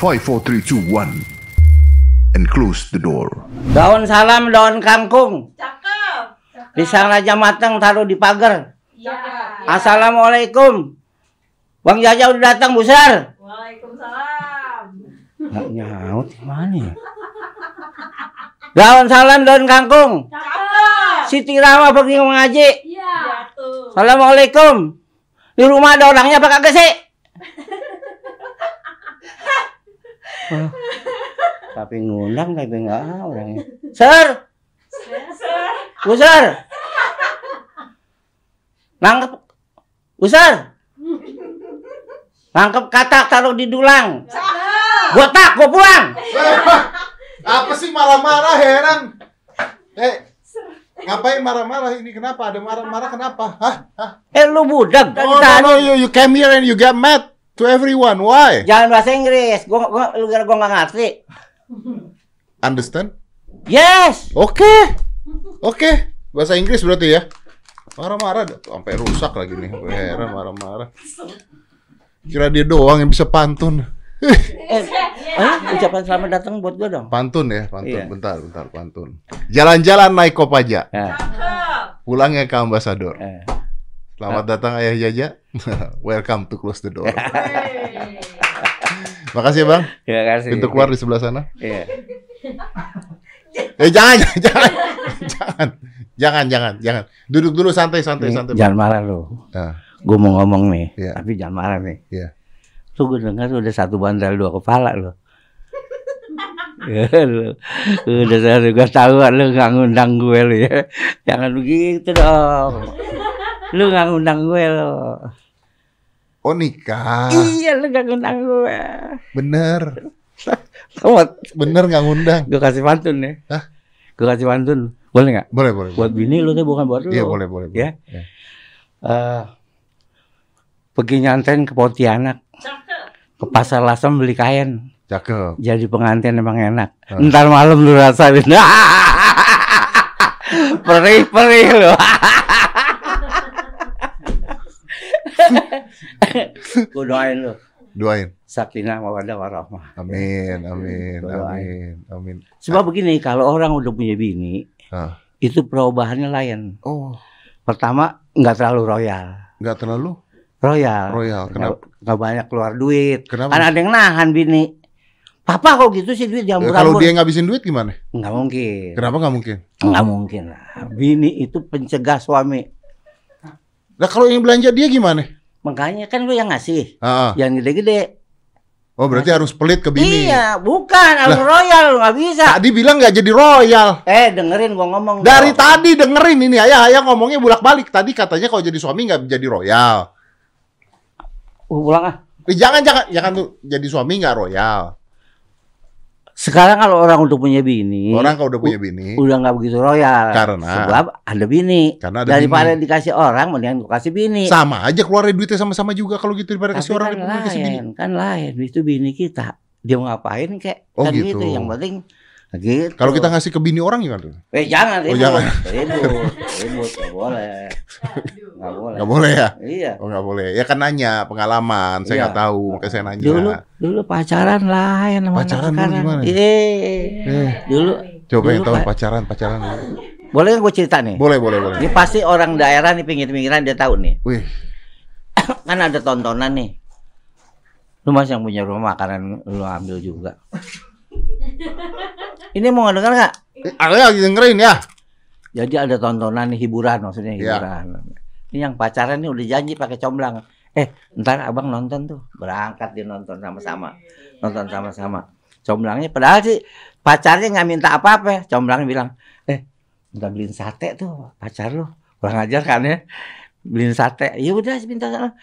5, 4, 3, 2, 1. And close the door. Daun salam, daun kangkung. Cakep. Pisang raja matang taruh di pagar. Iya. Assalamualaikum. Bang Jaja udah datang besar. Waalaikumsalam. Nggak nyaut mana ya? Daun salam, daun kangkung. Cakep. Siti Rama pergi mengaji. Iya. tuh. Assalamualaikum. Di rumah ada orangnya apa kagak sih? Tapi ngundang tapi nggak orangnya. Sir, Bu Sir. Nangkep. Bu Sir. Nangkep katak taruh di dulang. Botak, gua pulang. Apa sih marah-marah heran? Eh, ngapain marah-marah ini? Kenapa? Ada marah-marah kenapa? Hah? Hah? Eh lu budak Oh, no, no, you, you came here and you get mad to everyone. Why? Jangan bahasa Inggris. Gua, gua, lu kira gua nggak ngerti. Understand? Yes. Oke. Oke. Bahasa Inggris berarti ya? Marah-marah sampai rusak lagi nih. Heran marah-marah. Kira dia doang yang bisa pantun. Eh, eh, ucapan selamat datang buat gua dong. Pantun ya, pantun. Iya. Bentar, bentar, pantun. Jalan-jalan naik kopaja. Cakep. Pulangnya ke ambasador. eh. Selamat datang Ayah Jaja. Welcome to close the door. Makasih ya, Bang. Terima kasih. Pintu keluar di sebelah sana. Iya. Eh jangan, jangan, jangan, jangan, jangan, jangan. Duduk dulu santai, santai, Nih, santai. jangan marah lu. Nah, Gue mau ngomong nih, Iya. tapi jangan marah nih. Iya. Lu gue dengar udah satu bandel dua kepala lu. Udah satu gue tahu lu nggak ngundang gue lu ya. Jangan begitu dong. Lu nggak ngundang gue lu. oh nikah, Iya lu nggak ngundang gue. bener, Selamat. bener nggak ngundang. Gue kasih pantun ya. Hah? Gue kasih pantun. Boleh nggak? Boleh, boleh. boleh. Buat bini lu tuh bukan buat lu. Iya boleh, boleh. boleh. Ya. Ya. Eh, pergi nyanten ke Pontianak. Cakep. Ke pasar lasem beli kain. Cakep. Jadi pengantin emang enak. Ah. Ntar malam lu rasain. perih perih lu. Gue doain lu. Doain. Sakinah mawadah warahmah. Amin, amin, amin, amin. Sebab begini, kalau orang udah punya bini, Ah. itu perubahannya lain. Oh, Pertama, nggak terlalu royal. nggak terlalu Royal. royal. Kenapa? Nggak, banyak keluar duit. Kenapa? Kan ada yang nahan bini. Papa kok gitu sih duit Ya, jambur kalau dia ngabisin duit gimana? nggak mungkin. Kenapa nggak mungkin? Nggak mungkin lah. Bini itu pencegah suami. Nah kalau yang belanja dia gimana? Makanya kan lu yang ngasih, Ah, ah. yang gede-gede. Oh berarti harus pelit ke bini. Iya, bukan harus royal nggak bisa. Tadi bilang nggak jadi royal. Eh dengerin gua ngomong. Dari dong. tadi dengerin ini ayah ayah ngomongnya bolak balik. Tadi katanya kalau jadi suami nggak jadi royal. Uh, pulang ah. Eh, jangan jangan jangan tuh jadi suami nggak royal. Sekarang kalau orang udah punya bini, Orang kalau udah punya bini, udah nggak begitu royal. Karena? sebab ada bini. karena ada Daripada bini. dikasih orang, mendingan gua kasih bini. Sama aja keluarin duitnya sama-sama juga kalau gitu daripada Tapi kasih orang kan daripada kasih bini. lain, kan lain. Itu bini kita. Dia mau ngapain kek? Oh, kan gitu. Yang penting gitu. Kalau kita ngasih ke bini orang gimana tuh? Eh jangan Oh, ribut. jangan. Ribut, ribut, nggak boleh. Nggak boleh. Nggak boleh ya? Iya. Oh nggak boleh. Ya kan nanya pengalaman. Saya Iya. nggak tahu, makanya saya nanya. Dulu dulu pacaran lain sama Pacaran anak dulu sekarang. gimana? Iya. Eh, Dulu coba yang Dulu, tahu Pak. pacaran pacaran. boleh nggak gue cerita nih? Boleh boleh boleh. Ini pasti orang daerah nih pinggir-pinggiran dia tahu nih. Wih, Kan ada tontonan nih. Lu masih yang punya rumah makanan lu ambil juga. Ini mau nggak? eh, ayah lagi dengerin ya. Jadi ada tontonan nih hiburan maksudnya Iya. hiburan. Ini yang pacaran nih udah janji pakai comblang. Eh, ntar abang nonton tuh. Berangkat dia nonton sama-sama. Nonton sama-sama. Comblangnya padahal sih pacarnya nggak minta apa-apa. Comblangnya bilang, "Eh, minta beliin sate tuh pacar lu." Kurang ajar kan ya. Beliin sate. Ya udah minta sana.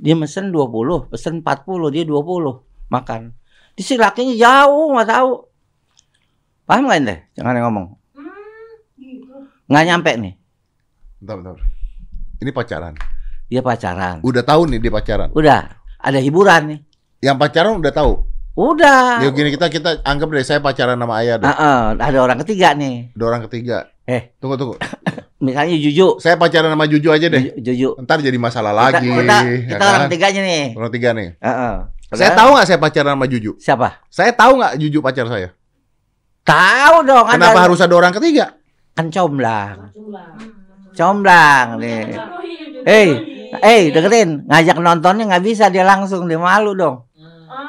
Dia mesen 20, pesen 40, dia 20 makan. Di si lakinya jauh nggak tahu. Paham nggak ente? Jangan yang ngomong. Nggak nyampe nih. Bentar, bentar. Ini pacaran. Dia pacaran. Udah tahu nih dia pacaran. Udah, ada hiburan nih. Yang pacaran udah tahu. Udah. Ya gini kita kita anggap deh saya pacaran sama ayah deh. Ah, ah, ada orang ketiga nih. Ada orang ketiga. Eh. tunggu tunggu. Misalnya Juju. Saya pacaran sama Juju aja deh. Ju- Juju. Ntar jadi masalah Kita, lagi. kita, ya kita orang kan? ketiganya nih. Orang tiga nih. Ah, ah. Saya tahu nggak saya pacaran sama Juju? Siapa? Saya tahu nggak Juju pacar saya? Tahu dong. kan Kenapa ada- harus ada orang ketiga? kan comblang. Comblang nih. Eh, eh dengerin, ngajak nontonnya nggak bisa dia langsung dia malu dong.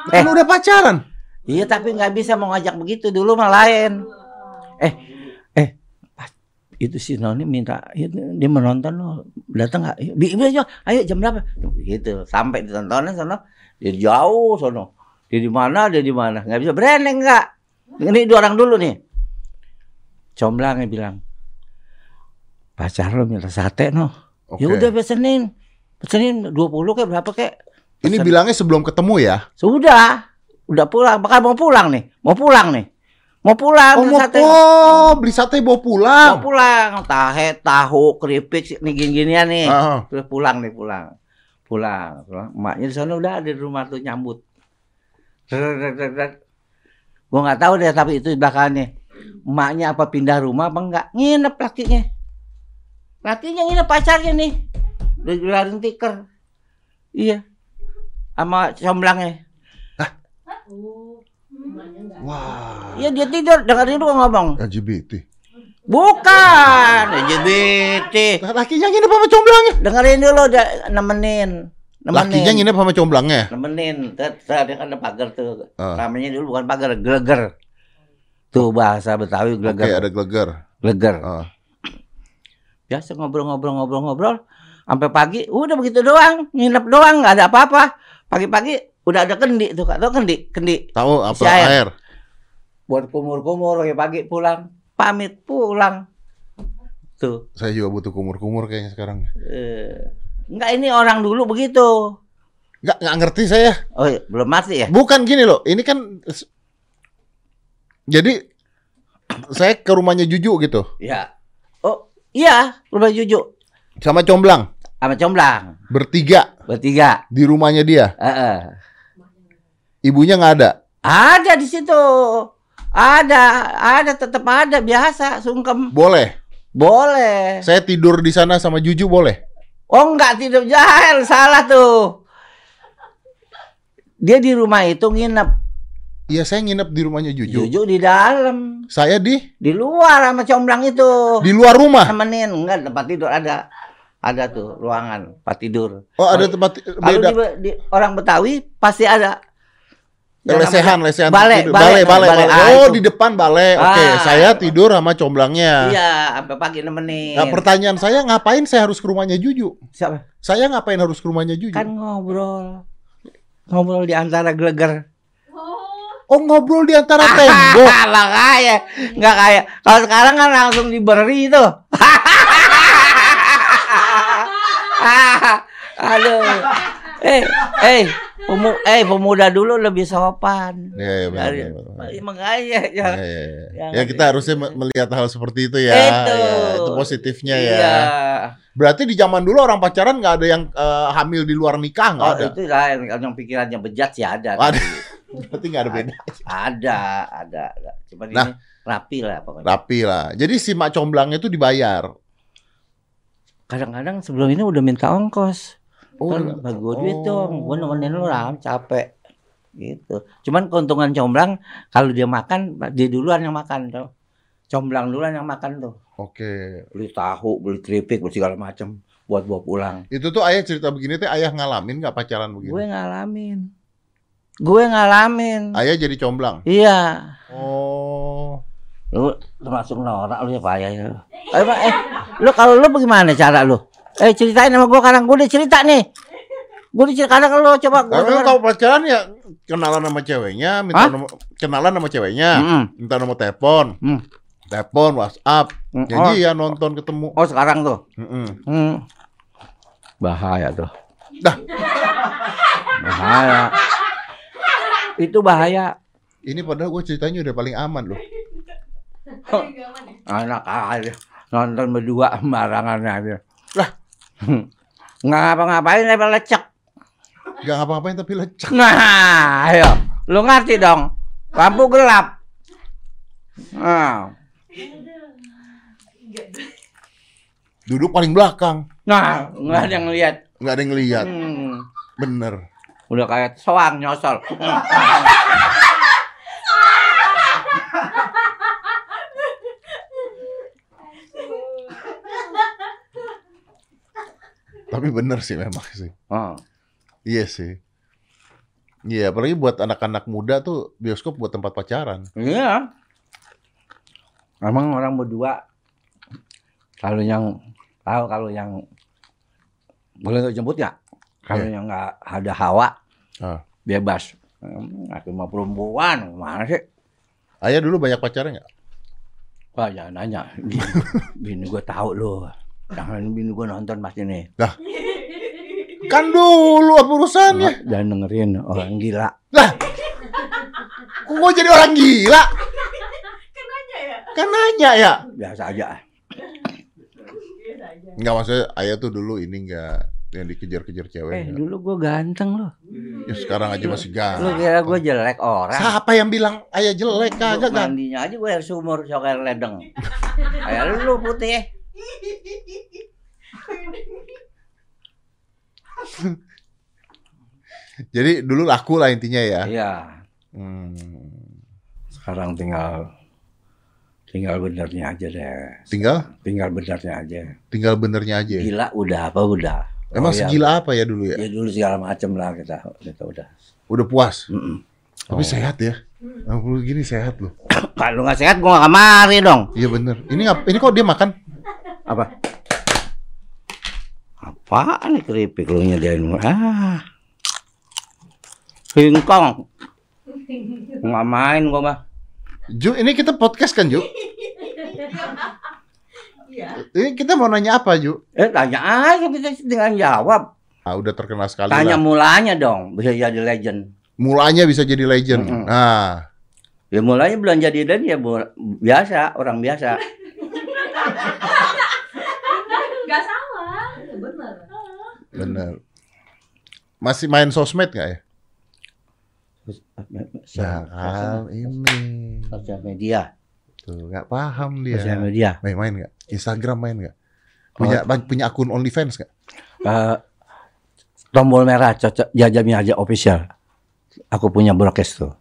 Kan udah pacaran. Iya tapi nggak bisa mau ngajak begitu dulu mah lain. Eh, eh, pas itu si Noni minta itu, dia menonton lo datang nggak? Iya, ayo, jam berapa? Gitu sampai ditontonin sono dia jauh sono. Dia di mana? Dia di mana? Nggak bisa bereneng nggak? Ini dua orang dulu nih. Comblangnya bilang pacar lo minta sate no. Oke. Ya udah pesenin. Pesenin 20 kayak berapa kayak? Ini bilangnya sebelum ketemu ya. Sudah. Udah pulang. Bakal mau pulang nih. Mau pulang nih. Mau pulang. Oh, mau sate. oh, beli sate bawa pulang. Mau pulang. Tahe, tahu, keripik, nih gini-ginian nih. Ah, Terus pulang nih pulang. Pulang. pulang. Emaknya di sana udah ada di rumah tuh nyambut. Gue nggak tahu deh tapi itu di belakangnya. Emaknya apa pindah rumah apa enggak? Nginep lakinya. Lakinya nginep pacarnya nih. Udah gelarin tikar. Iya. Sama comblangnya. Wah. Iya dia tidur dengerin dulu ngomong. LGBT. Bukan LGBT. Lakinya nginep sama comblangnya. Dengerin dulu dia nemenin. Nemenin. Lakinya nginep sama comblangnya. nemenin. Tet, dia kan ada pagar tuh. Ah. Namanya dulu bukan pagar, geleger. Tuh bahasa Betawi Oke, geleger. ada geleger. Geleger. Ah. Biasa ngobrol-ngobrol-ngobrol-ngobrol sampai pagi udah begitu doang, nginep doang nggak ada apa-apa. Pagi-pagi udah ada kendi tuh, Kak. Tahu kendi? Kendi. Tahu apa air. air? Buat kumur-kumur pagi-pagi pulang. Pamit pulang. Tuh. Saya juga butuh kumur-kumur kayaknya sekarang. Eh, enggak ini orang dulu begitu. Nggak, nggak ngerti saya. Oh, iya, belum mati ya? Bukan gini loh, ini kan jadi saya ke rumahnya Juju gitu Iya. Oh, iya, rumah Juju sama Comblang sama Comblang bertiga bertiga. di rumahnya dia. Heeh. Ibunya nggak ada. Ada di situ. Ada, ada tetap ada biasa sungkem. Boleh. Boleh. Saya tidur di sana sama Juju boleh. Oh, enggak tidur jahil, salah tuh. Dia di rumah itu nginep. Iya, saya nginep di rumahnya Juju. Juju di dalam, Saya di di luar sama Comblang itu. di luar rumah. Temenin, enggak tempat tidur ada. Ada tuh ruangan tempat tidur. Oh, ada tempat Kalau beda. di, di orang Betawi pasti ada. Ya, Lesehan, lesehan. Balai, balai, balai. balai. Ah, Oh, itu. di depan balai. Oke, Ah. saya tidur sama comblangnya. Iya, sampai pagi nemenin. Nah, pertanyaan saya ngapain saya harus ke rumahnya Juju? Siapa? Saya ngapain harus ke rumahnya Juju? Kan ngobrol. Ngobrol di antara geleger. Oh, ngobrol di antara tembok. Lah kaya, nggak kaya. Kalau sekarang kan langsung diberi tuh. Aduh. Eh, eh, pemu eh pemuda dulu lebih sopan. Iya, iya, benar, Dari- benar. Makanya Ya, ya. ya, ya. Ya, kita harusnya me- melihat hal seperti itu ya. Itu. Ya, itu positifnya ya. Iya. Berarti di zaman dulu orang pacaran nggak ada yang eh, hamil di luar nikah nggak Oh, ada. itu lah yang, yang pikirannya bejat sih ada. Ada. Berarti nggak ada beda. Ada, ada, ada. Cuman Nah. ini rapi lah pokoknya. Rapi lah. Jadi si mak comblangnya itu dibayar. Kadang-kadang sebelum ini udah minta ongkos. Oh, kan bagi gue duit oh. dong, gue nemenin lu ram, capek. Gitu. Cuman keuntungan comblang kalau dia makan, dia duluan yang makan tuh. Comblang duluan yang makan tuh. Oke. Beli tahu, beli keripik, beli segala macam buat bawa pulang. Itu tuh ayah cerita begini teh ayah ngalamin nggak pacaran begini? Gue ngalamin. Gue ngalamin. Ayah jadi comblang. Iya. Oh. Lu termasuk norak lu ya Pak Ayah ya. Eh, Pak, eh, lu kalau lu bagaimana cara lu? Eh ceritain sama gue sekarang gue udah cerita nih. Gue udah cerita kadang lu coba gua Karena kalau pacaran ya kenalan sama ceweknya, minta Hah? nomor kenalan sama ceweknya, Mm-mm. minta nomor telepon, Hmm. telepon, WhatsApp, Mm, janjian nonton ketemu. Oh sekarang tuh. Mm-mm. Hmm. Bahaya tuh. Dah. Bahaya. Itu bahaya. Ini padahal gue ceritanya udah paling aman loh. Anak aja nonton berdua sembarangan aja. Lah. Nggak ngapa-ngapain level lecek. Gak ngapa-ngapain tapi lecek. Nah, ayo. Lu ngerti dong. Lampu gelap. Nah, Duduk paling belakang, nah nggak ada yang lihat. nggak ada yang ngeliat. Hmm. Bener. Udah kayak soang nyosol. Tapi bener sih memang sih. Oh. Iya sih. Iya, apalagi buat anak-anak muda tuh bioskop buat tempat pacaran. Iya. Emang orang berdua kalau yang tahu kalau yang boleh nggak jemput nggak? Kalau yang nggak ada hawa Ah. bebas. Aku mah perempuan, mana sih? Ayah dulu banyak pacaran nggak? Wah jangan nanya. Bini, bini gue tahu loh. Jangan bini gue nonton pasti nih. Kan dulu apa urusannya? Dan dengerin orang gila. Lah, kok gue jadi orang gila? Kenanya ya? Kan nanya ya. Biasa aja. Enggak maksudnya ayah tuh dulu ini enggak yang dikejar-kejar cewek. Eh dulu gue ganteng loh. Ya sekarang aja masih Lu ganteng. kira gue jelek orang? Siapa yang bilang ayah jelek kagak kan? Mandinya aja gue air sumur sok air ledeng. Kayak lu putih. Jadi dulu laku lah intinya ya. Iya. Hmm. Sekarang tinggal tinggal benernya aja deh. Tinggal Tinggal benernya aja. tinggal benernya aja. ya. Gila udah apa udah. Emang Oh, iya. segila apa ya dulu ya? Ya dulu segala macem lah kita. Kita udah. Udah puas. Mm-mm. Tapi Oh. sehat ya. 60 gini sehat loh. Kalau nggak sehat gue nggak kemari dong. Iya bener. Ini ini kok dia makan? Apa? Apaan nih keripik lu nyediain Ah. Singkong. Nggak main gua mah. Ju, ini kita podcast kan Ju? Iya. Ini kita mau nanya apa Ju? Eh tanya aja kita dengan jawab. Ah, udah terkenal sekali Tanya lah. mulanya dong, bisa jadi legend. Mulanya bisa jadi legend. Mm-mm. Nah, Ya mulanya belum jadi legend ya biasa, orang biasa. Gak salah. Bener. Bener. Masih main sosmed nggak ya? Ya kan ini. Sosial media, Tuh, nggak paham sosial dia. media. Main main nggak? Instagram main nggak? Punya Oh. punya akun OnlyFans nggak? Eh, tombol merah cocok jajami aja official. Aku punya broadcast tuh.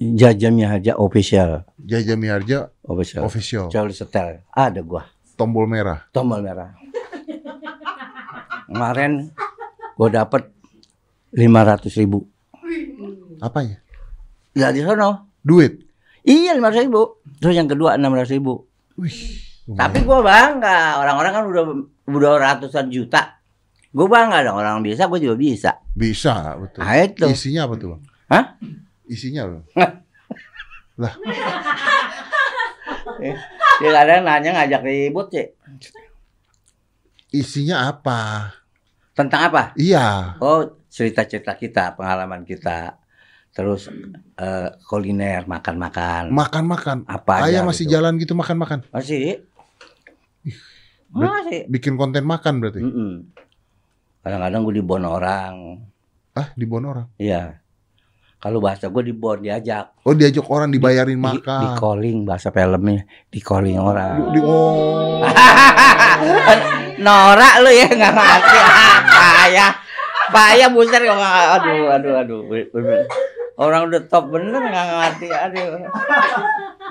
Jajami aja official, Jaja Miharja official. official. Charlie Setel. Ada gua. Tombol merah. tombol merah. Kemarin gue dapet lima ratus ribu. Apanya? Ya di sono. Duit. Iya lima ratus ribu. Terus yang kedua enam ratus ribu. Wih. Tapi gue bangga. Orang-orang kan udah udah ratusan juta. Gue bangga dong. Orang bisa, gue juga bisa. bisa betul. Nah itu. Isinya apa tuh, Bang? Hah? Isinya apa? Dia kadang nanya ngajak ribut sih. Isinya apa? Tentang apa? Iya. Oh cerita-cerita kita, pengalaman kita. Terus eh, kuliner, makan-makan. Makan-makan. apa aja Ayah masih gitu. jalan gitu makan-makan. Masih? Masih. Bikin konten makan berarti. Mm-mm. Kadang-kadang gue dibon orang. Ah, di orang. Iya. Kalau bahasa gue dibon diajak. Oh, diajak orang dibayarin Di, di makan. calling bahasa filmnya. Di calling orang. Di, di- oh. Norak lu ya nggak ngerti apa ya. Payah buset nggak aduh aduh aduh. Bener. Orang udah top bener nggak ngerti aduh.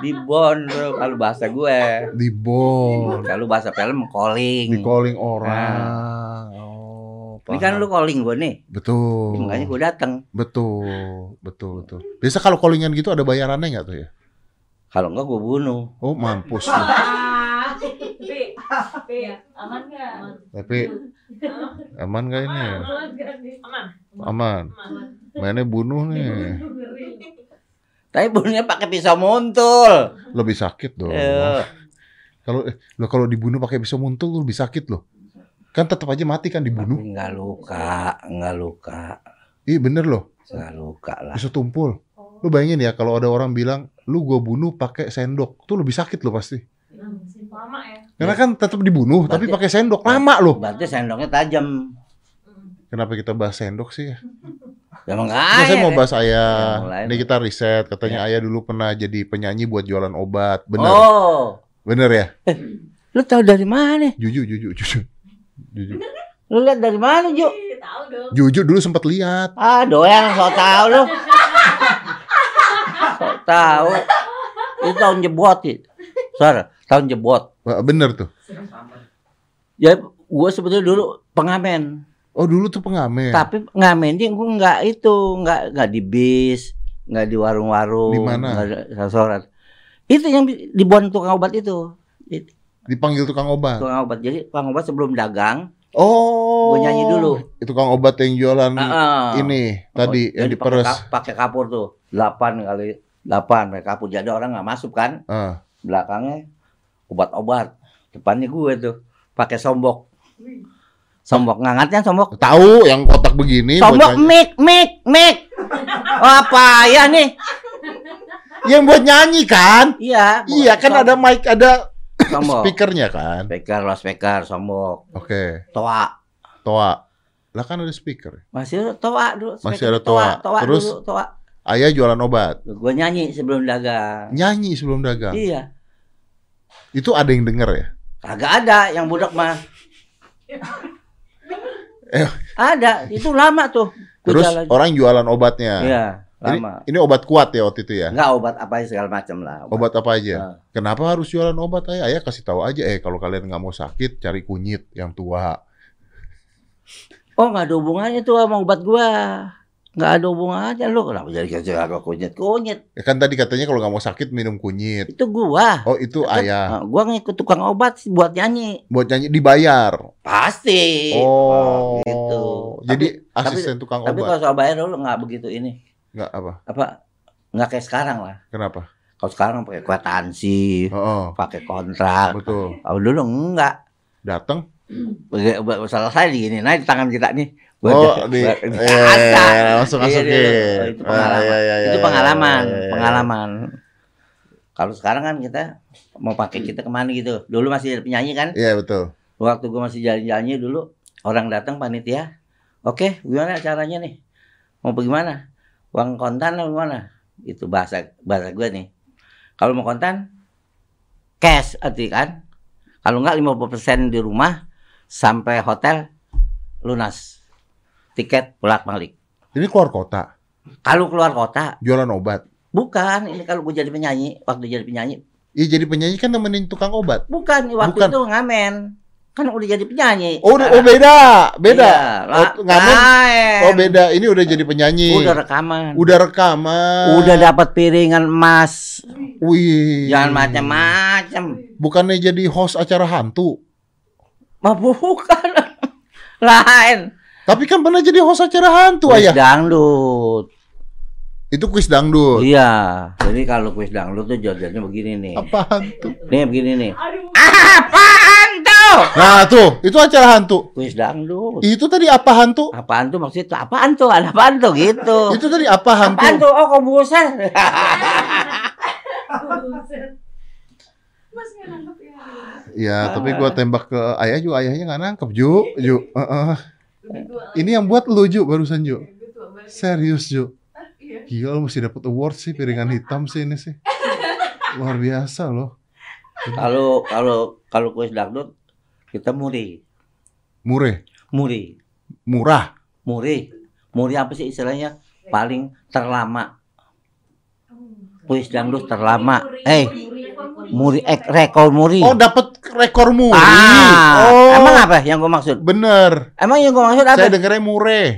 Dibon lu kalau bahasa gue. Di bon. Kalau bahasa film calling. Di calling orang. Oh, Ini kan paham. lu calling gue nih. Betul. Makanya gue datang. Betul. Betul, betul. Biasa kalau callingan gitu ada bayarannya nggak tuh ya? Kalau enggak gue bunuh. Oh, mampus. lu. Ah, Pi, Pi, aman nggak? Tapi aman gak ini? Aman nggak? Aman. Aman. Aman. Mainnya bunuh nih. Tapi bunuhnya pakai pisau muntul. Lebih sakit dong. Eh, Kalau eh, lo kalau dibunuh pakai pisau muntul lebih sakit loh. Kan tetap aja mati kan dibunuh. Tapi nggak luka, nggak luka, Iya bener loh. nggak luka lah. Pisau tumpul. Lu bayangin ya kalau ada orang bilang lu gua bunuh pakai sendok, tuh lebih sakit loh pasti. Lama ya. Karena kan tetap dibunuh tapi Berarti- pakai sendok lama loh. Berarti sendoknya tajam. Kenapa kita bahas sendok sih ya? Ya emang Nah, nggak saya mau deh. bahas ayah. Ya. Ini kita riset, katanya ayah dulu pernah jadi penyanyi buat jualan obat. Bener, Oh, bener ya? lu tahu dari mana? Jujur, jujur, jujur, jujur. Lu lihat dari mana, Ju? Tahu dong. Juju dulu sempat lihat. Ah, doyan sok tahu lu. Sok tahu. Itu tahun jebot itu. Sor, tahun jebot. Bener tuh. Ya, gua sebetulnya dulu pengamen. Oh dulu tuh pengamen. Tapi ngamennya gua nggak itu, nggak nggak di bis, nggak di warung-warung, Di mana? sasaran. Itu yang di di Bon tukang obat itu. Dipanggil tukang obat. Tukang obat. Jadi tukang obat sebelum dagang, Oh. Gua nyanyi dulu. Itu tukang obat yang jualan ah, ini tadi yang jadi diperes. pakai ka- pakai kapur tuh, 8 kali 8 pakai kapur. Jadi orang nggak masuk kan? Ah. Belakangnya obat-obat. Depannya gue tuh pakai sombok. Sombok ngangatnya sombok. Tahu yang kotak begini buat Sombok mic mic mic. Oh, apa ya nih? Yang buat nyanyi kan? Iya. Iya kan ada mic ada sombok. speakernya kan? Speaker, lo speaker, sombok. Oke. Toa. Toa. Lah kan ada speaker. Masih ada toa dulu. Masih speaker ada toa. Toa Terus? dulu, toa. Ayah jualan obat. Gue nyanyi sebelum dagang. Nyanyi sebelum dagang. Iya. Itu ada yang denger ya? Kagak ada yang budak mah. Eh. Ada, itu lama tuh. Terus jalan. orang jualan obatnya. Iya, Ini, lama. ini obat kuat ya waktu itu ya? Enggak obat apa segala macam lah. Obat apa aja? Nah. Kenapa harus jualan obat ayah? Ayah kasih tahu aja, eh kalau kalian nggak mau sakit, cari kunyit yang tua. Oh, enggak ada hubungannya tuh sama obat gua. Enggak ada hubungannya lu. Kenapa jadi kasih aku kunyit? Kunyit. Ya kan tadi katanya kalau nggak mau sakit minum kunyit. Itu gua. Oh itu ayah. Nah, gua ngikut tukang obat buat nyanyi. Buat nyanyi dibayar. Pasti. Oh, gitu. Jadi Tapi- asisten tukang tapi obat. kalau soal bayar dulu enggak begitu ini. Nggak apa? Apa? Enggak kayak sekarang lah. Kenapa? Kalau sekarang pakai kwitansi, Oh, pakai kontrak. betul. Kalau dulu enggak. Datang. Selesai di gini, nah di tangan kita nih. Oh, di, eh, ada. langsung Iya, masukin. iya, iya. itu pengalaman. Ah, iya, iya, itu iya, pengalaman, iya, iya. pengalaman. Kalau sekarang kan kita mau pakai kita ke mana gitu. Dulu masih penyanyi kan. Iya betul. Waktu gua masih jalan-jalannya dulu, orang datang panitia. Oke, gimana caranya nih? Mau bagaimana? Uang kontan atau gimana? Itu bahasa bahasa gue nih. Kalau mau kontan, cash arti kan. Kalau enggak 50% di rumah sampai hotel lunas. Tiket pulang balik. Ini keluar kota, Kalau keluar kota, jualan obat. bukan. Ini kalau gue jadi penyanyi, waktu jadi penyanyi, Iya jadi penyanyi kan nemenin tukang obat. bukan. Waktu Bukan. itu ngamen. Kan udah jadi penyanyi. Oh, udah- oh beda, beda. Iya, Oh, ngamen. lain. Oh beda, ini udah jadi penyanyi. Udah rekaman. Udah rekaman. Udah dapat piringan emas. Wih. Jangan macam-macam. Bukannya jadi host acara hantu. Mah bukan. Lain. Tapi kan pernah jadi host acara hantu Kuis ayah. dangdut. Itu kuis dangdut. Iya. Jadi kalau kuis dangdut tuh jodohnya begini nih. Apa hantu? Nih begini nih. Aduh. Apaan tuh? Nah tuh, itu acara hantu. Kuis dangdut. Itu tadi apa hantu? Apaan tuh maksudnya? Apaan tuh? Ada apaan tuh gitu? Itu tadi apa hantu? Apaan tuh? Oh, kok. Mas nggak nangkep ya. Ya, tapi gua tembak ke ayah juga ayahnya nggak nangkep Ju. Ju. Heeh. Lebih tua. Ini yang buat lu Ju barusan Ju. Balik. Serius Ju. Ah, Iya. Gila lu mesti dapat award sih piringan hitam sih ini sih. Luar biasa loh. Kalau kalau kalau kuis dangdut kita muri. Mureh, Muri. murah. Muri. Muri apa sih istilahnya? Paling terlama. Kuis dangdut terlama. Eh, muri eh, rekor muri. Oh, dapat rekor muri. Ah, oh, emang apa yang gua maksud? bener. Emang yang gua maksud apa? Saya dengarnya mureh.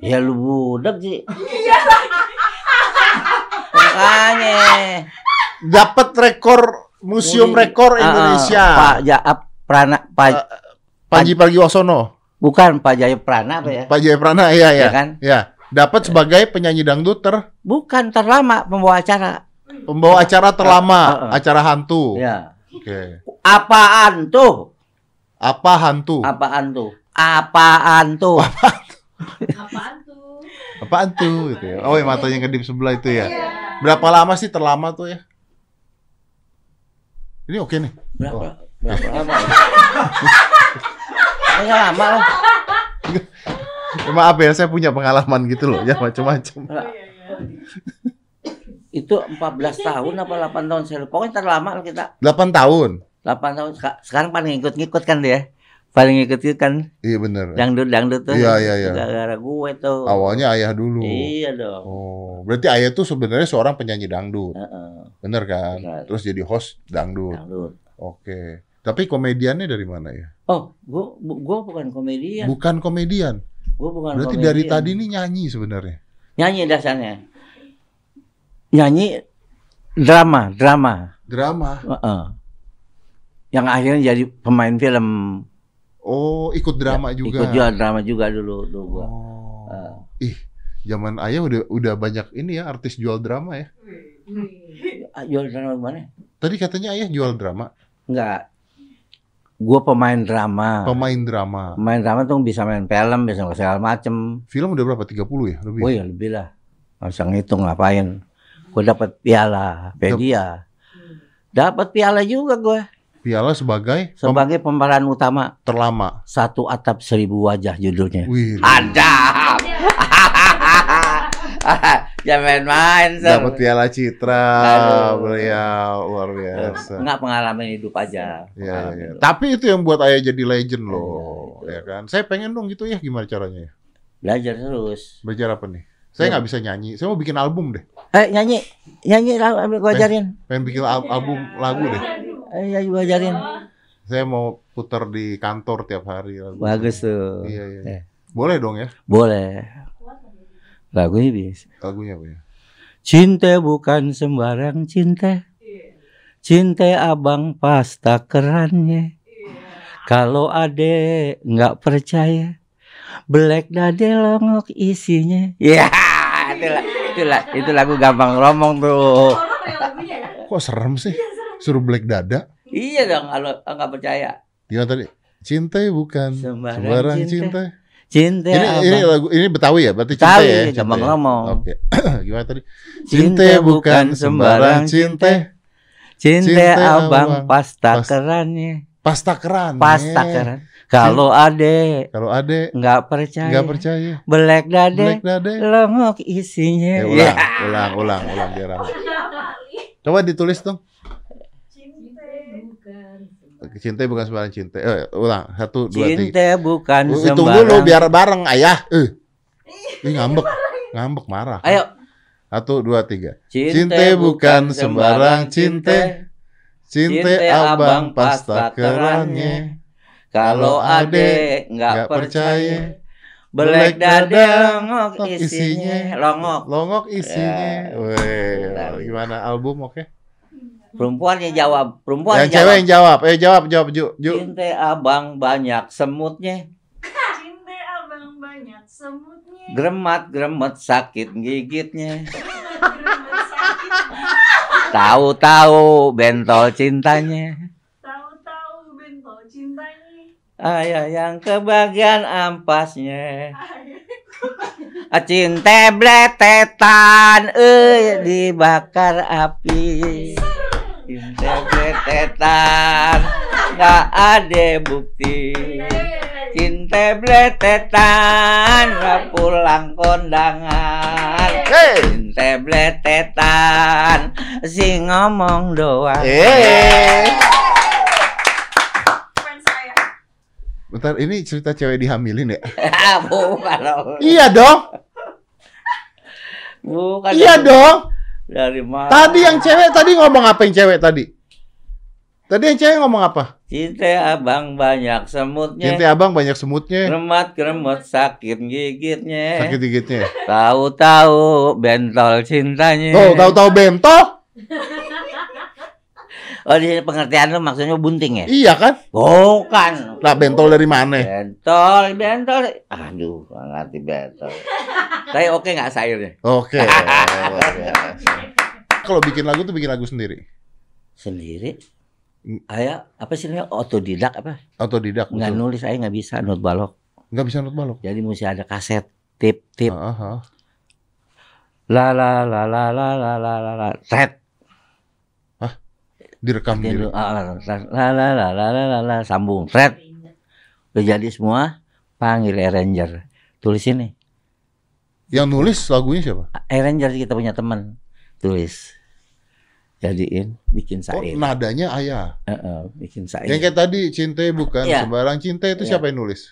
Ya lu budak sih. Makanya. Dapat rekor Museum Muri. Rekor Ah, Indonesia. Pak Jaap Prana Pak Ah, Panji Pragiwaksono. bukan Pak Jaya Prana apa ya? Pak Jayaprana iya ya. Ya kan? Ya, dapat sebagai penyanyi dangdut ter Bukan terlama pembawa acara. Pembawa acara terlama, Ah, ah. acara hantu. Ya. Oke. Apaan tuh? Apa hantu? Apaan tuh? Apaan tuh? Apaan tuh? Apaan tuh gitu ya. Oh, yang matanya kedip sebelah itu ya. Iya. Berapa lama sih terlama tuh ya? Ini oke nih. Berapa? Berapa lama? Ya lama lah. Maaf ya, saya punya pengalaman gitu loh, ya macam-macam. Itu 14 tahun apa 8 tahun saya lupa. Pokoknya terlama lah kita. 8 tahun. 8 tahun Seka- sekarang paling ngikut-ngikut kan dia. paling ikut kan Iya bener. dangdut dangdut tuh. Iya, iya, iya. Gara-gara gue tuh. Awalnya ayah dulu. Iya dong. Oh, berarti ayah tuh sebenarnya seorang penyanyi dangdut, Heeh, bener kan? Benar. Terus jadi host dangdut. dangdut. Oke. Tapi komediannya dari mana ya? Oh, gua gua bukan komedian. Bukan komedian. Gua bukan Berarti komedian. dari tadi nih nyanyi sebenarnya. nyanyi dasarnya. Nyanyi drama, drama. Drama. Heeh. Yang akhirnya jadi pemain film. Oh, ikut drama juga. Ya, Ikut juga drama juga dulu dulu gua. Oh. Eh. Ih, zaman ayah udah udah banyak ini ya artis jual drama ya. Ah, Jual drama mana? Tadi katanya ayah jual drama, Enggak. Gua pemain drama. pemain drama. Pemain drama tuh bisa main film, bisa segala macem. Film udah berapa? 30 ya lebih. Oh iya lebih lah. Nggak usah ngitung ngapain. Gue dapat piala, pedia. Dapat piala juga gue Piala sebagai pem- sebagai pemeran utama terlama. satu atap seribu wajah judulnya. Wih. Ada. Jangan main-main. Sir. Dapat piala citra beliau luar biasa. Enggak pengalaman hidup aja. Ya, ya, ya. Hidup. Tapi itu yang buat ayah jadi legend loh, Iya, ya kan? Saya pengen dong gitu ya, gimana caranya? ya? Belajar terus. Belajar apa nih? Saya Ya. nggak bisa nyanyi, saya mau bikin album deh. Eh nyanyi, nyanyi lah, gue ajarin. Pengen bikin al- album lagu deh. Eh nyanyi gue ajarin. Saya mau putar di kantor tiap hari lagu. Bagus tuh. Iya, iya. Eh. Boleh dong ya Boleh. Lagunya bisa. lagunya apa ya? Cinta bukan sembarang cinta. Cinta abang pas takarannya. Kalau ade nggak percaya, black dade longok isinya. Ya, itulah, itulah, itu lagu gampang ngomong tuh. Kok serem sih? Suruh black dada? Iya dong, kalau nggak percaya. Gimana tadi? Cinta bukan Sembarang sembarang cinta. cinta. Cinta Ini abang. ini lagu ini Betawi ya? Berarti cinta ya? Cinta gampang ya? ngomong. Oke. Gimana tadi? Cinta bukan sembarang cinta. Cinta, Cinta abang abang pas pas- takarannya. Pas takaran. Pas eh. Kalau ade Kalau ade nggak percaya, nggak percaya, black dade black dade. longok isinya. Eh, ulang, ulang, ulang, ulang biar rame. Coba ditulis dong. Cinta bukan sembarang cinta. Eh, ulang. Satu, dua, tiga. Cinta bukan Hitung sembarang. dulu biar bareng ayah. Eh. Ih, ngambek. Ngambek marah. Ayo. Satu, dua, tiga. Cinta bukan sembarang cinta. Cinta abang pas takarannya. Kalau ade nggak percaya, black dade longok isinya. isinya. Longok. Longok isinya. Ya. Weh, gimana album oke? Perempuan yang jawab. Perempuan Yang cewek yang jawab. Eh jawab, jawab Ju. Ju. Cinta abang banyak semutnya. Cinta abang banyak semutnya. Gremat gremet sakit gigitnya. Tahu-tahu bentol cintanya. Ayah yang kebagian ampasnya. Ah, Cinta bletetan, eh dibakar api. Cinta bletetan, nggak ada bukti. Cinta bletetan, nggak pulang kondangan. Hey. Cinta bletetan, si ngomong doang. Eh. Fans saya. Bentar, ini cerita cewek dihamilin ya? Bukan dong. iya dong. Bukan Iya dari- dong. Dari mana? Tadi yang cewek tadi ngomong apa yang cewek tadi? Tadi yang cewek ngomong apa? Cinta abang banyak semutnya. Cinta abang banyak semutnya, Kremat kremut sakit gigitnya. sakit gigitnya. Tahu-tahu bentol cintanya. Tuh, tahu-tahu bentol? Oh di sini pengertian lu maksudnya bunting ya? Iya kan? Bukan. Lah bentol dari mana? Bentol, bentol. Aduh, nggak ngerti bentol. Tapi oke nggak sayurnya? Oke. biasa. Kalau bikin lagu tuh bikin lagu sendiri. Sendiri. Ayah apa sih namanya otodidak apa? Otodidak. Nggak betul. nulis saya nggak bisa not balok. Nggak bisa not balok. Jadi mesti ada kaset tip tip ah, ah. la la la la la la la la la red direkam gitu. Ah, La sambung. Udah semua, panggil arranger. Tulis ini. Yang nulis lagunya siapa? Ah, arranger kita punya teman. Tulis. Jadiin, bikin oh, syair. Nadanya ayah. Bikin syair. Yang kayak tadi, cinta bukan iya. sembarang cinta itu iya. siapa yang nulis?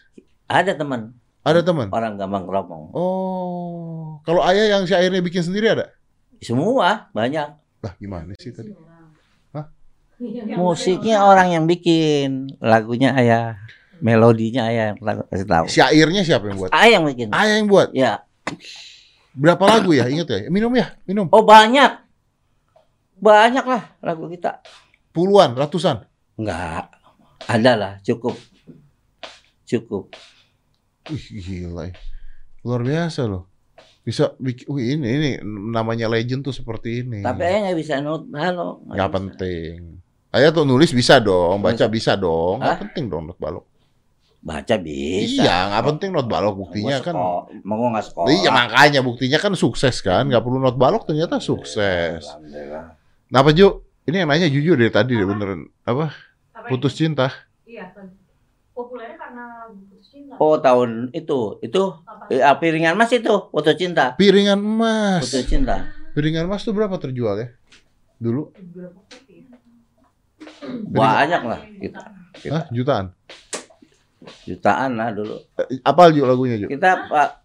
Ada teman. Ada teman? Orang gampang. Oh. Kalau ayah yang syairnya bikin sendiri ada? Semua, banyak. Lah gimana sih tadi? Musiknya orang yang bikin, lagunya ayah, melodinya ayah yang kasih tahu. Syairnya siapa yang buat? Ayah yang bikin. Ayah yang buat. Ya. Berapa lagu ya? Ingat ya? Minum ya, minum. Oh banyak. Banyak lah lagu kita. Puluhan, ratusan. Enggak. Ada lah, cukup. Cukup. Wih, gila ya. Luar biasa loh. Bisa bikin, wih ini, ini namanya legend tuh seperti ini. Tapi ayah nggak bisa not halo. Nggak penting. Ayah tuh nulis bisa dong, baca bisa dong. Nggak Hah? penting dong not balok. Baca bisa. Iya, nggak penting not balok. Buktinya kan. Mau nggak sekolah. Iya makanya buktinya kan sukses kan. Nggak perlu not balok ternyata sukses. Alhamdulillah. Kenapa Ju? Ini yang nanya jujur dari tadi deh beneran. Apa? Putus cinta. Iya, kan. Populernya karena putus cinta. Oh tahun itu, itu Apa? eh, ah, piringan mas itu, foto cinta, Piringan emas. foto cinta. Piringan emas tuh berapa terjual ya? Dulu? Ya? Banyak lah kita, Hah? Jutaan. jutaan lah dulu. Eh, Apal Ju lagunya Ju? Kita pak,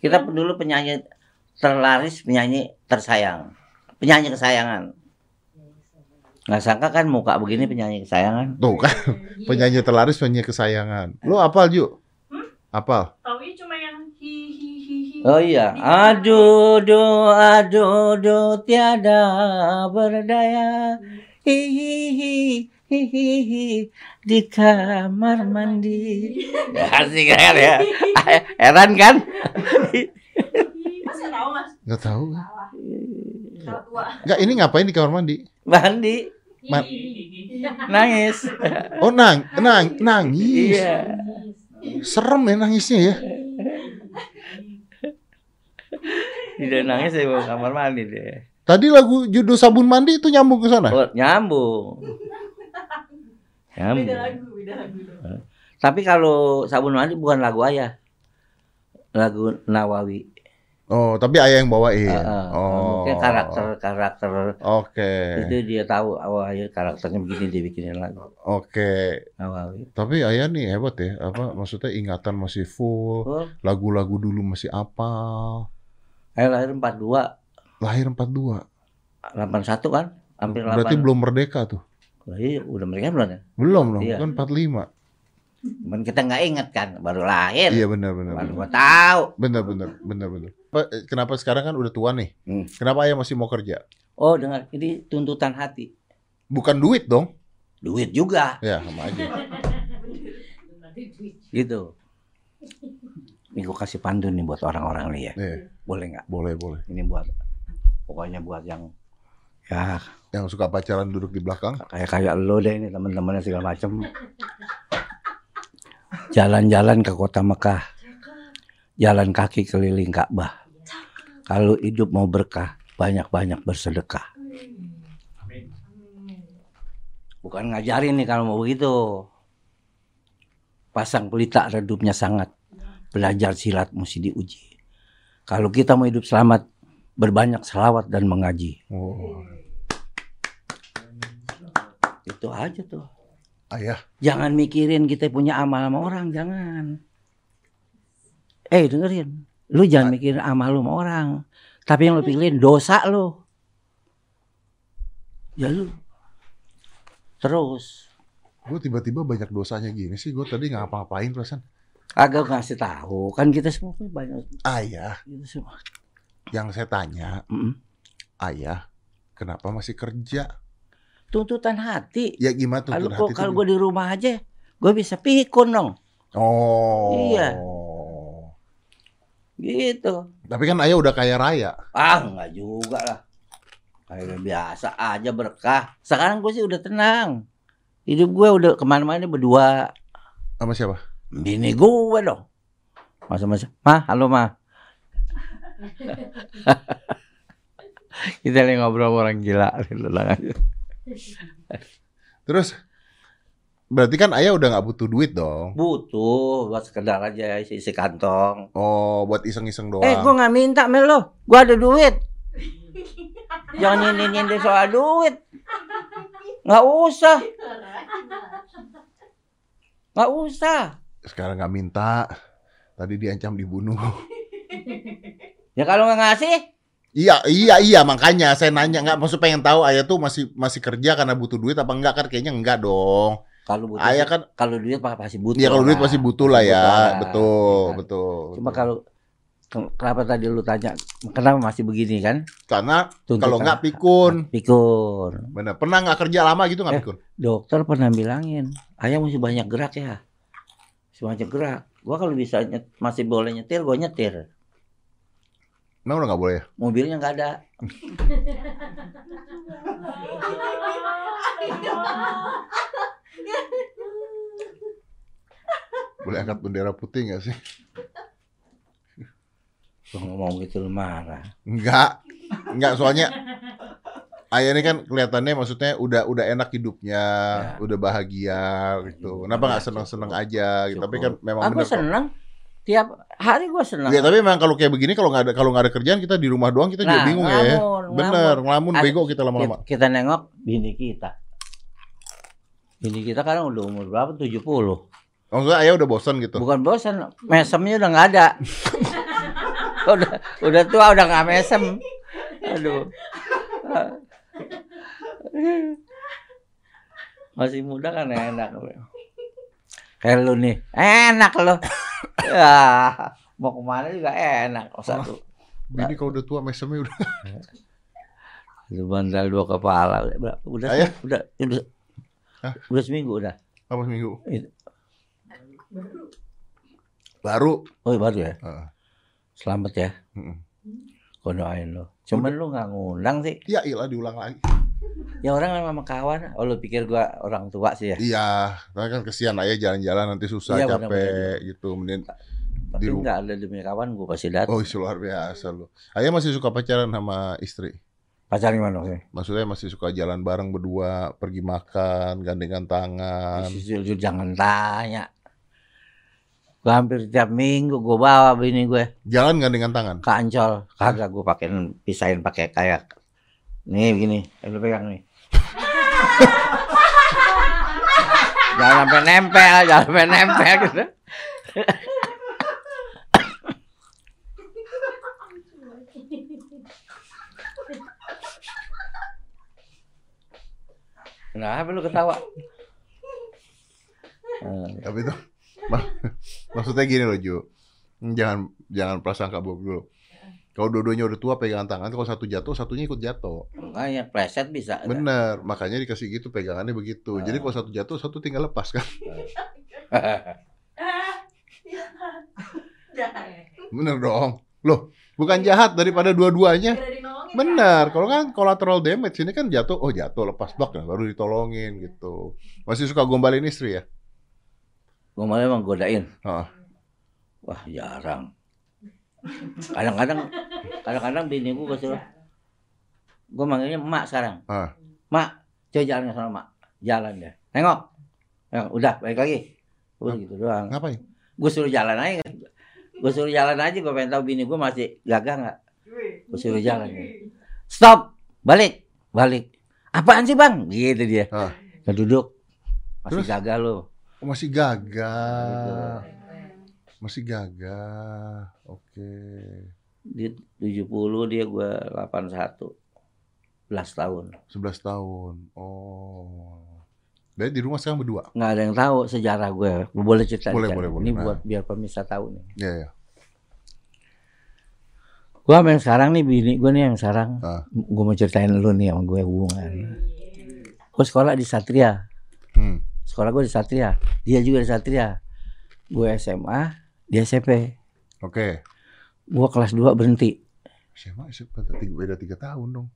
kita dulu penyanyi terlaris, penyanyi tersayang, penyanyi kesayangan. Nggak sangka kan muka begini penyanyi kesayangan. Tuh kan. Penyanyi terlaris, penyanyi kesayangan. Lu apal Ju? Apal? Taunya cuma yang hi hi hi hi. Oh iya, aduh, do, aduh, do, tiada berdaya, hihihi, hihihi, di kamar mandi. Ya, asik kan ya? Heran kan? Mas nggak tahu mas? Nggak tahu. Salah. Salah tua. Nggak, ini ngapain di kamar mandi? Mandi, Ma- nangis. Oh nang, nang, nangis. Iya. Serem ya nangisnya ya. Tidak nangis bawa kamar mandi deh. Tadi lagu judul sabun mandi itu nyambung ke sana. Oh, nyambung. Beda Nyambung. lagu, beda lagu. Tapi kalau sabun mandi bukan lagu ayah. Lagu Nawawi. Oh, tapi ayah yang bawain. Heeh. Oh. Mungkin karakter karakter Oke. itu dia tahu oh ayah karakternya begini dia bikinin lagu Oke. Nawawi. Tapi ayah nih hebat ya. Apa maksudnya ingatan masih full, Oh, lagu-lagu dulu masih apal. ayah lahir 42, Lahir 42. 81 kan? Hampir 8. Berarti belum merdeka tuh. Iya, udah mereka belum ya? Belum dong, Iya. kan 45. Cuman kita nggak inget kan, baru lahir. Iya benar benar. Baru benar. gua tahu. Benar benar benar benar. Eh, Kenapa sekarang kan udah tua nih? Hmm. Kenapa ayah masih mau kerja? Oh, dengar, ini tuntutan hati. Bukan duit dong. Duit juga, Ya, sama aja. gitu. Ini gua kasih pantun nih buat orang-orang nih ya. Iya, Boleh nggak? boleh boleh. Ini buat, pokoknya buat yang ya. Yang suka pacaran duduk di belakang. kayak kayak lo deh ini teman-temannya segala macem. Jalan-jalan ke kota Mekah. Jalan kaki keliling Ka'bah. Kalau hidup mau berkah banyak-banyak bersedekah. Bukan ngajarin nih kalau mau begitu. Pasang pelita redupnya sangat. Belajar silat mesti diuji. Kalau kita mau hidup selamat berbanyak selawat dan mengaji Oh, itu aja tuh ayah. Jangan mikirin kita punya amal sama orang, jangan. Eh, dengerin. Lu jangan mikirin amal lu sama orang. Tapi yang lu pikirin dosa lu. Ya lu. Terus. Gue tiba-tiba banyak dosanya gini sih. Gue tadi ngapa-ngapain perasaan. Agak ngasih tahu. Kan kita semua punya banyak. Ayah, Kita semua. Yang saya tanya, Mm-mm. ayah, kenapa masih kerja? Tuntutan hati. Ya gimana Tur? gua, Hati kalau gue di rumah aja, gue bisa pikun dong. Oh. Iya. Gitu. Tapi kan ayah udah kaya raya. Ah, enggak juga lah. Kayak biasa aja berkah. Sekarang gue sih udah tenang. Hidup gue udah ke mana-mana berdua. Sama siapa? Bini gue dong. Masa-masa. Ma, halo ma. Kita lagi ngobrol sama orang gila. Terus berarti kan ayah udah nggak butuh duit dong. Butuh buat sekedar aja isi, isi kantong. Oh, buat iseng-iseng doang. Eh, gue nggak minta mel lo. Gue ada duit. Jangan nyindir-nyindir soal duit. Nggak usah. Nggak usah. Sekarang nggak minta. Tadi diancam dibunuh. Ya kalau nggak ngasih, Iya, iya, iya, makanya saya nanya nggak maksud pengen tahu ayah tuh masih masih kerja karena butuh duit apa enggak kan kayaknya enggak dong. kalau butuh Ayah kan kalau duit pa- pasti butuh. ya kalau duit pasti butuh lah ya. lah. Betul, Iya kan? betul. Cuma betul. kalau ke- kenapa tadi lu tanya kenapa masih begini kan? karena Tuntutan- kalau nggak pikun. Pikun. Bener. Pernah nggak kerja lama gitu nggak Eh. pikun? Dokter pernah bilangin, ayah mesti banyak gerak ya. Mesti banyak gerak. Gua kalau bisa nyet- masih boleh nyetir, gua nyetir. Emang udah nggak boleh ya? Mobilnya nggak ada. Boleh angkat bendera putih nggak sih? Gua ngomong gitu lu marah. Enggak. Enggak soalnya Ayah ini kan kelihatannya maksudnya udah udah enak hidupnya, Ya. udah bahagia gitu. Kenapa nggak seneng-seneng aja gitu. Tapi kan memang Aku bener kok. Tiap hari gua seneng. Iya, tapi memang kalau kayak begini kalau nggak ada kalau nggak ada kerjaan kita di rumah doang kita juga Nah, bingung ya. ngelamun, Bener, ngelamun Ada- bego kita lama-lama. Kita, kita nengok bini kita. Bini kita kan udah umur berapa? 70. Maksudnya ayah udah bosan gitu. Bukan bosan, mesemnya udah nggak ada. udah udah tua udah nggak mesem. Aduh. Masih muda kan enak. Kayak lu nih, enak lo. Ya, mau ke mana juga enak. Oh, satu. Bini kalau udah tua mesemnya udah. Lu bandal dua kepala. Udah, udah, Ayah? udah, udah, Hah? udah seminggu udah. Apa seminggu? Itu. Baru. Oh baru ya. Heeh. Selamat ya. Gua doain lo. Cuman lu nggak ngundang sih. Ya ilah diulang lagi. Ya orang sama kawan. Oh lu pikir gua orang tua sih ya? Iya, tapi kan kesian ayah jalan-jalan nanti susah Iya, capek benar-benar. gitu. Mending Tapi Di nggak ada demi kawan gua pasti datang. oh luar biasa lu. Ayah masih suka pacaran sama istri. Pacaran gimana sih? Maksudnya masih suka jalan bareng berdua, pergi makan, gandengan tangan. Jujur jangan tanya. Gua hampir tiap minggu gua bawa bini gue Jalan gandengan tangan. ke Ancol. Kagak gua pakein pisahin pakai kayak nih begini. Eh, lu pegang nih. jangan sampai nempel, jangan sampai nempel gitu. Kenapa lu ketawa? Eh, Tapi itu mak- maksudnya gini loh Ju. Jangan jangan prasangka buruk dulu. Kalau dua-duanya udah tua pegangan tangan, kalau satu jatuh, satunya ikut jatuh. makanya preset bisa. Bener, makanya dikasih gitu pegangannya begitu. Jadi kalau satu jatuh, satu tinggal lepas kan. Bener dong. Loh, bukan jahat daripada dua-duanya. Benar, kalau kan collateral damage ini kan jatuh, oh jatuh lepas blok nah, baru ditolongin gitu. Masih suka gombalin istri ya? Malah emang godain. Heeh. Wah jarang. Kadang-kadang, kadang-kadang bini gue suruh. Gue manggilnya emak sekarang. Ah. Mak, coba jalan ke sana mak. Jalan deh. Nengok. Nengok, udah balik lagi. Udah gitu doang. Ngapain? Gue suruh jalan aja. Gue suruh jalan aja. Gue pengen tahu bini gue masih gagah nggak. Gue suruh jalan. Stop. Balik. Balik. Apaan sih bang? Gitu dia. Ah. Duduk. Masih Terus? gagal lo. Masih gagah. Masih gagah. Oke. Di 70 dia gue 81. 11 tahun. 11 tahun. Oh. Dari di rumah sekarang berdua. nggak ada yang tahu sejarah gue. Gue boleh cerita. Boleh, boleh, boleh. Ini Nah. buat biar pemirsa tahu nih. Iya, iya. Gue sama yang sekarang nih bini gue nih yang sekarang. Ah. Gue mau ceritain lu nih sama gue hubungan. Gue sekolah di Satria. Hmm. Sekolah gue di Satria. Dia juga di Satria. Gue SMA, dia SMP. Oke. Gue kelas 2 berhenti. SMA tiga, beda tiga tahun dong.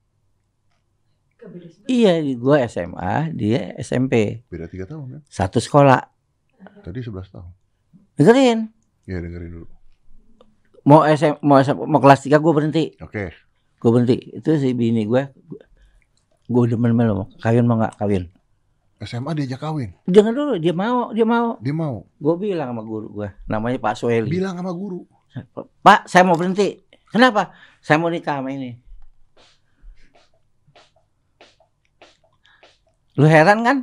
Iya, gue SMA, dia SMP. Beda tiga tahun kan? Satu sekolah. Tadi 11 tahun. Dengerin. Iya dengerin dulu. Mau SM, mau SM, mau kelas 3 gue berhenti. Oke. Gue berhenti. Itu si bini gue. Gue demen sama lo. Kawin mau nggak kawin? SMA diajak kawin. Jangan dulu, dia mau, dia mau. Dia mau. Gue bilang sama guru gue, namanya Pak Soeli. Bilang sama guru. Pak, saya mau berhenti. Kenapa? Saya mau nikah sama ini. Lu heran kan?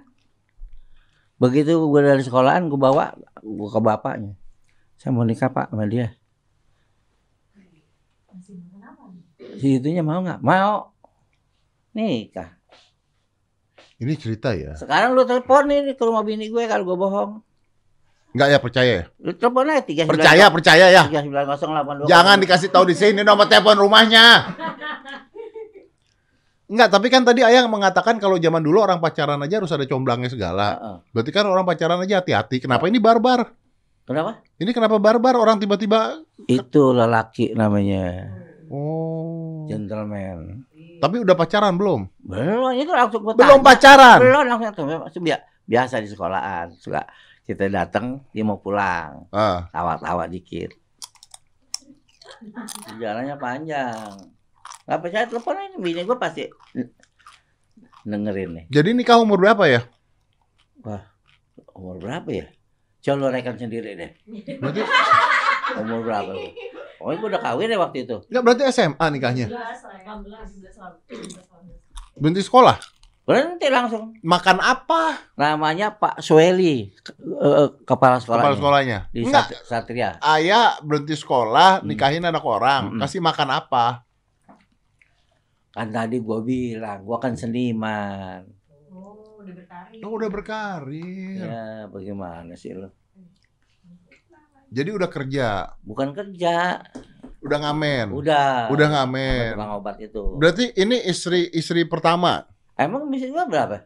Begitu gue dari sekolahan gue bawa gue ke bapaknya. Saya mau nikah pak sama dia. Si itunya mau nggak? Mau. Nikah. Ini cerita ya. Sekarang lu telepon nih ke rumah bini gue kalau gue bohong. Enggak ya percaya ya? Lu telepon aja tiga Percaya, percaya ya. Jangan dikasih tahu di sini nomor telepon rumahnya. Enggak, tapi kan tadi Ayah mengatakan kalau zaman dulu orang pacaran aja harus ada comblangnya segala. Berarti kan orang pacaran aja hati-hati. Kenapa ini barbar? Kenapa? Ini kenapa barbar orang tiba-tiba Itu lelaki namanya Oh. gentleman. Tapi udah pacaran belum? Belum itu langsung gue Belum tanya. pacaran. Belum langsung tuh biasa di sekolahan suka kita datang dia mau pulang Ah, tawa-tawa dikit jalannya panjang nggak percaya telepon aja bini gue pasti dengerin nih jadi nikah umur berapa ya? umur berapa ya coba lo rekan sendiri deh Berarti umur berapa? Oh gue udah kawin ya waktu itu enggak berarti SMA nikahnya. 18, 18, 18. Berhenti sekolah. berhenti langsung Makan apa? namanya Pak Sueli ke- eh, kepala sekolah Kepala sekolahnya. di Enggak. Sat- Satria Ayah berhenti sekolah, Hmm. nikahin anak orang, Mm-mm. kasih makan apa? kan tadi gue bilang gue kan seniman Oh, udah berkarir. Oh, udah berkarir. ya bagaimana sih lo Jadi udah kerja, bukan kerja udah ngamen. udah Udah ngamen. tukang obat itu Berarti ini istri istri pertama. emang misi gua berapa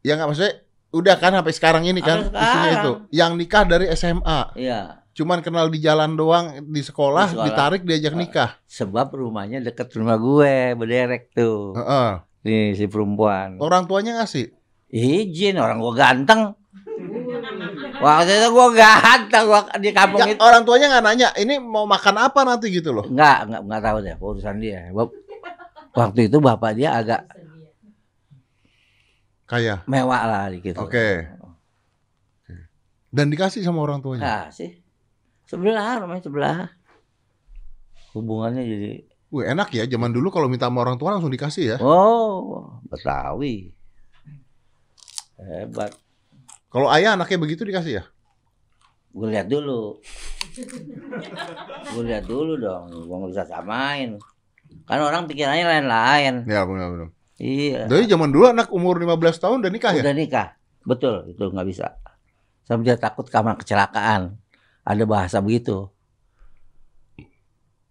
Ya nggak maksudnya udah kan sampai sekarang ini kan Sampai istrinya sekarang. itu. Yang nikah dari SMA. iya Cuman kenal di jalan doang di sekolah, Di sekolah. ditarik diajak Ah. nikah. sebab rumahnya deket rumah gue berderek tuh Heeh. nih si perempuan Orang tuanya ngasih. izin orang gua ganteng waktu itu gua ganteng gua di kampung Ya, itu orang tuanya nggak nanya, ini mau makan apa nanti gitu loh. Enggak, enggak, enggak tahu deh urusan dia. Waktu itu bapak dia agak Kayak. mewah lah dikit. Oke. Dan dikasih sama orang tuanya. Nah, sih. Sebelah, rumahnya sebelah. Hubungannya jadi, Wih, enak ya. Zaman dulu kalau minta sama orang tua langsung dikasih ya. oh, Betawi. Hebat. Kalau ayah anaknya begitu dikasih ya. Gue lihat dulu. Gue lihat dulu dong. Gue nggak bisa samain. Kan orang pikirannya lain-lain. Ya benar-benar. Iya. Dari zaman dulu anak umur 15 tahun udah nikah ya. Udah nikah. Betul, itu nggak bisa. Sampai dia takut karena kecelakaan. Ada bahasa begitu.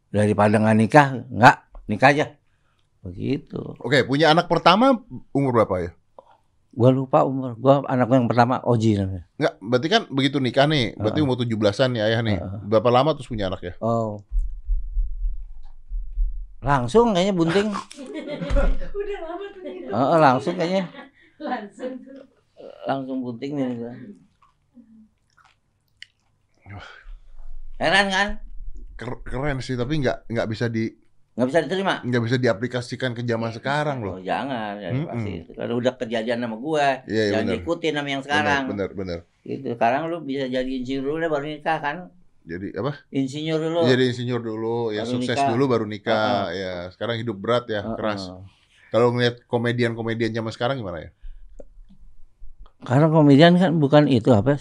Daripada nggak nikah, nggak nikah aja. Begitu. Oke, punya anak pertama umur berapa ya? Gua lupa umur. Gua anak yang pertama Oji namanya. Enggak, berarti kan begitu nikah nih, berarti umur 17-an nih ayah nih. Heeh. Berapa lama terus punya anak ya? Oh. Langsung kayaknya bunting. Udah lama tuh. Oh, langsung kayaknya. Langsung. Langsung bunting nih. gua. Heran kan? Ker- Keren sih, tapi nggak nggak bisa di Nggak bisa diterima. nggak bisa diaplikasikan ke zaman sekarang loh. Oh, jangan, ya, Mm-mm. pasti itu. Kalau udah kejadian sama gua, Iya, iya jangan benar. diikutin sama yang sekarang. Benar, benar, benar. Gitu. Sekarang lu bisa jadi insinyur dulu deh baru nikah kan? Jadi apa? Insinyur dulu. Jadi insinyur dulu, ya Baru sukses nikah. dulu baru nikah. Ya, sekarang hidup berat ya, Heeh. keras. Kalau ngeliat komedian-komedian zaman sekarang gimana ya? Karena komedian kan bukan itu apa?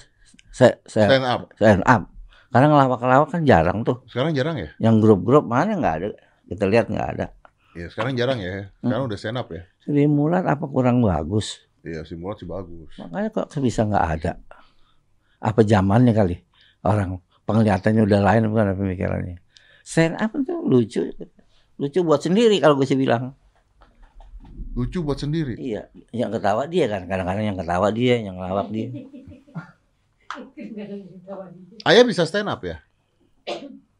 Saya Stand up. stand up. Karena ngelawak-ngelawak kan jarang tuh. Sekarang jarang ya? Yang grup-grup mana nggak ada. Kita lihat nggak ada. Ya, sekarang jarang ya. Sekarang udah stand up ya. Sri Mulat apa kurang bagus? Iya, simulat sih bagus. Makanya kok bisa nggak ada? Apa zamannya kali? Orang penglihatannya udah lain bukan apa pemikirannya. Stand up itu lucu. Lucu buat sendiri kalau gue sih bilang. Lucu buat sendiri. Iya, yang ketawa dia kan. Kadang-kadang yang ketawa dia, yang ngelawak dia. Ayah bisa stand up ya?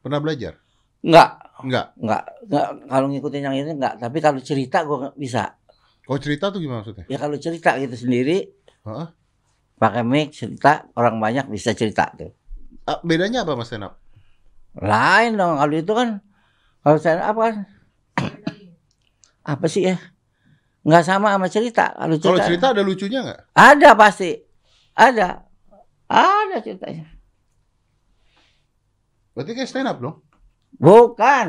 Pernah belajar? Enggak, Enggak. enggak, enggak. Kalau ngikutin yang ini enggak. Tapi kalau cerita gue bisa. Kalau cerita tuh gimana maksudnya? Ya kalau cerita gitu sendiri, Heeh. pakai mic cerita orang banyak bisa cerita tuh. Ah, bedanya apa mas up? Lain dong kalau itu kan kalau saya apa kan apa sih ya? Nggak sama sama cerita. Kalau cerita, Kalau cerita ada lucunya nggak? ada pasti ada ada ceritanya. Berarti kayak stand up dong? Bukan.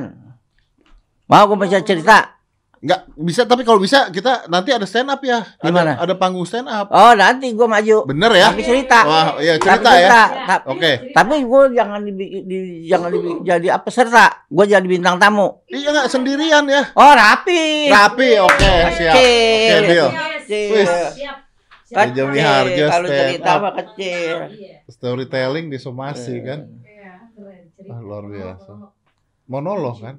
Mau gue baca cerita. Nggak bisa, tapi kalau bisa kita nanti ada stand up ya. Ada, Gimana? ada panggung stand up. Oh, nanti gua maju. Bener ya? Tapi cerita. Wah, iya Tapi cerita ya. Ta- Oke. Tapi gue jangan di, di- jangan di- jadi apa peserta. Gue jadi bintang tamu. Iya nggak sendirian ya. Oh, rapi. Rapi, oke, siap. Oke, deal. Kecil. Wis. Siap. Kecil. Harjo Kalau cerita mah kecil. Iya. Storytelling di somasi kan. Iya, keren. Cerita. Ah, luar biasa. Monolog kan.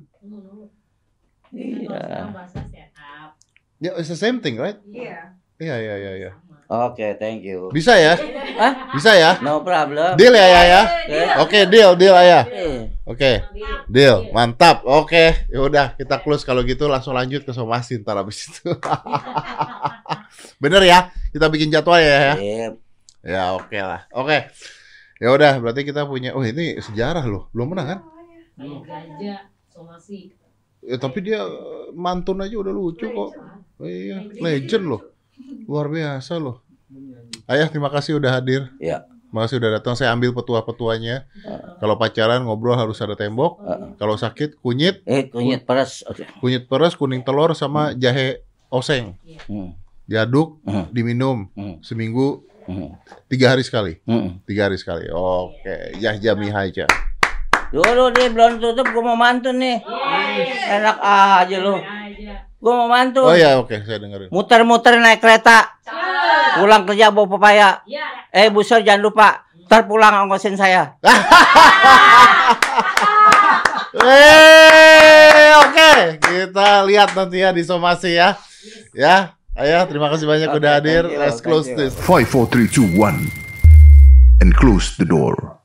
Iya. Bahasa stand up. Ya, it's the same thing, right? Iya. Iya, iya, iya, iya. Oke, thank you. Bisa ya? Hah? Bisa ya? No problem. Deal ya, ya, ya. Oke, deal, deal ya. Oke, deal. Mantap. Oke, ya udah kita close kalau gitu langsung lanjut ke somasi ntar habis itu. Bener ya? Kita bikin jadwal ya ya. Sip. Ya, oke lah. Oke. Ya udah, berarti kita punya Oh, ini sejarah loh. Belum pernah kan? Gajah, somasi. Ya, tapi dia mantun aja udah lucu kok. Oh, iya, legend loh. Luar biasa loh. Ayah, terima kasih udah hadir. Ya. Makasih udah datang. Saya ambil petua-petuanya. Kalau pacaran ngobrol harus ada tembok. Kalau sakit kunyit, Eh, kunyit peres. Oke. kunyit peres, kuning telur sama jahe oseng. Hmm. Diaduk, Hmm. diminum Hmm. seminggu Hmm. tiga hari sekali. Hmm. Tiga hari sekali. Oke, Yah Jami Haja. Dulu dia belum tutup, gue mau mantun nih. Enak aja lu. Gue mau mantun. Oh ya, oke, saya dengerin. Muter-muter naik kereta. Pulang kerja bawa pepaya. Iya. Eh, busur jangan lupa. Ntar pulang ongkosin saya. Eh, oke, kita lihat nanti ya di somasi ya. Ya, Ayah, terima kasih banyak Oke, udah hadir. you, Let's close this. 5, 4, 3, 2, 1. And close the door.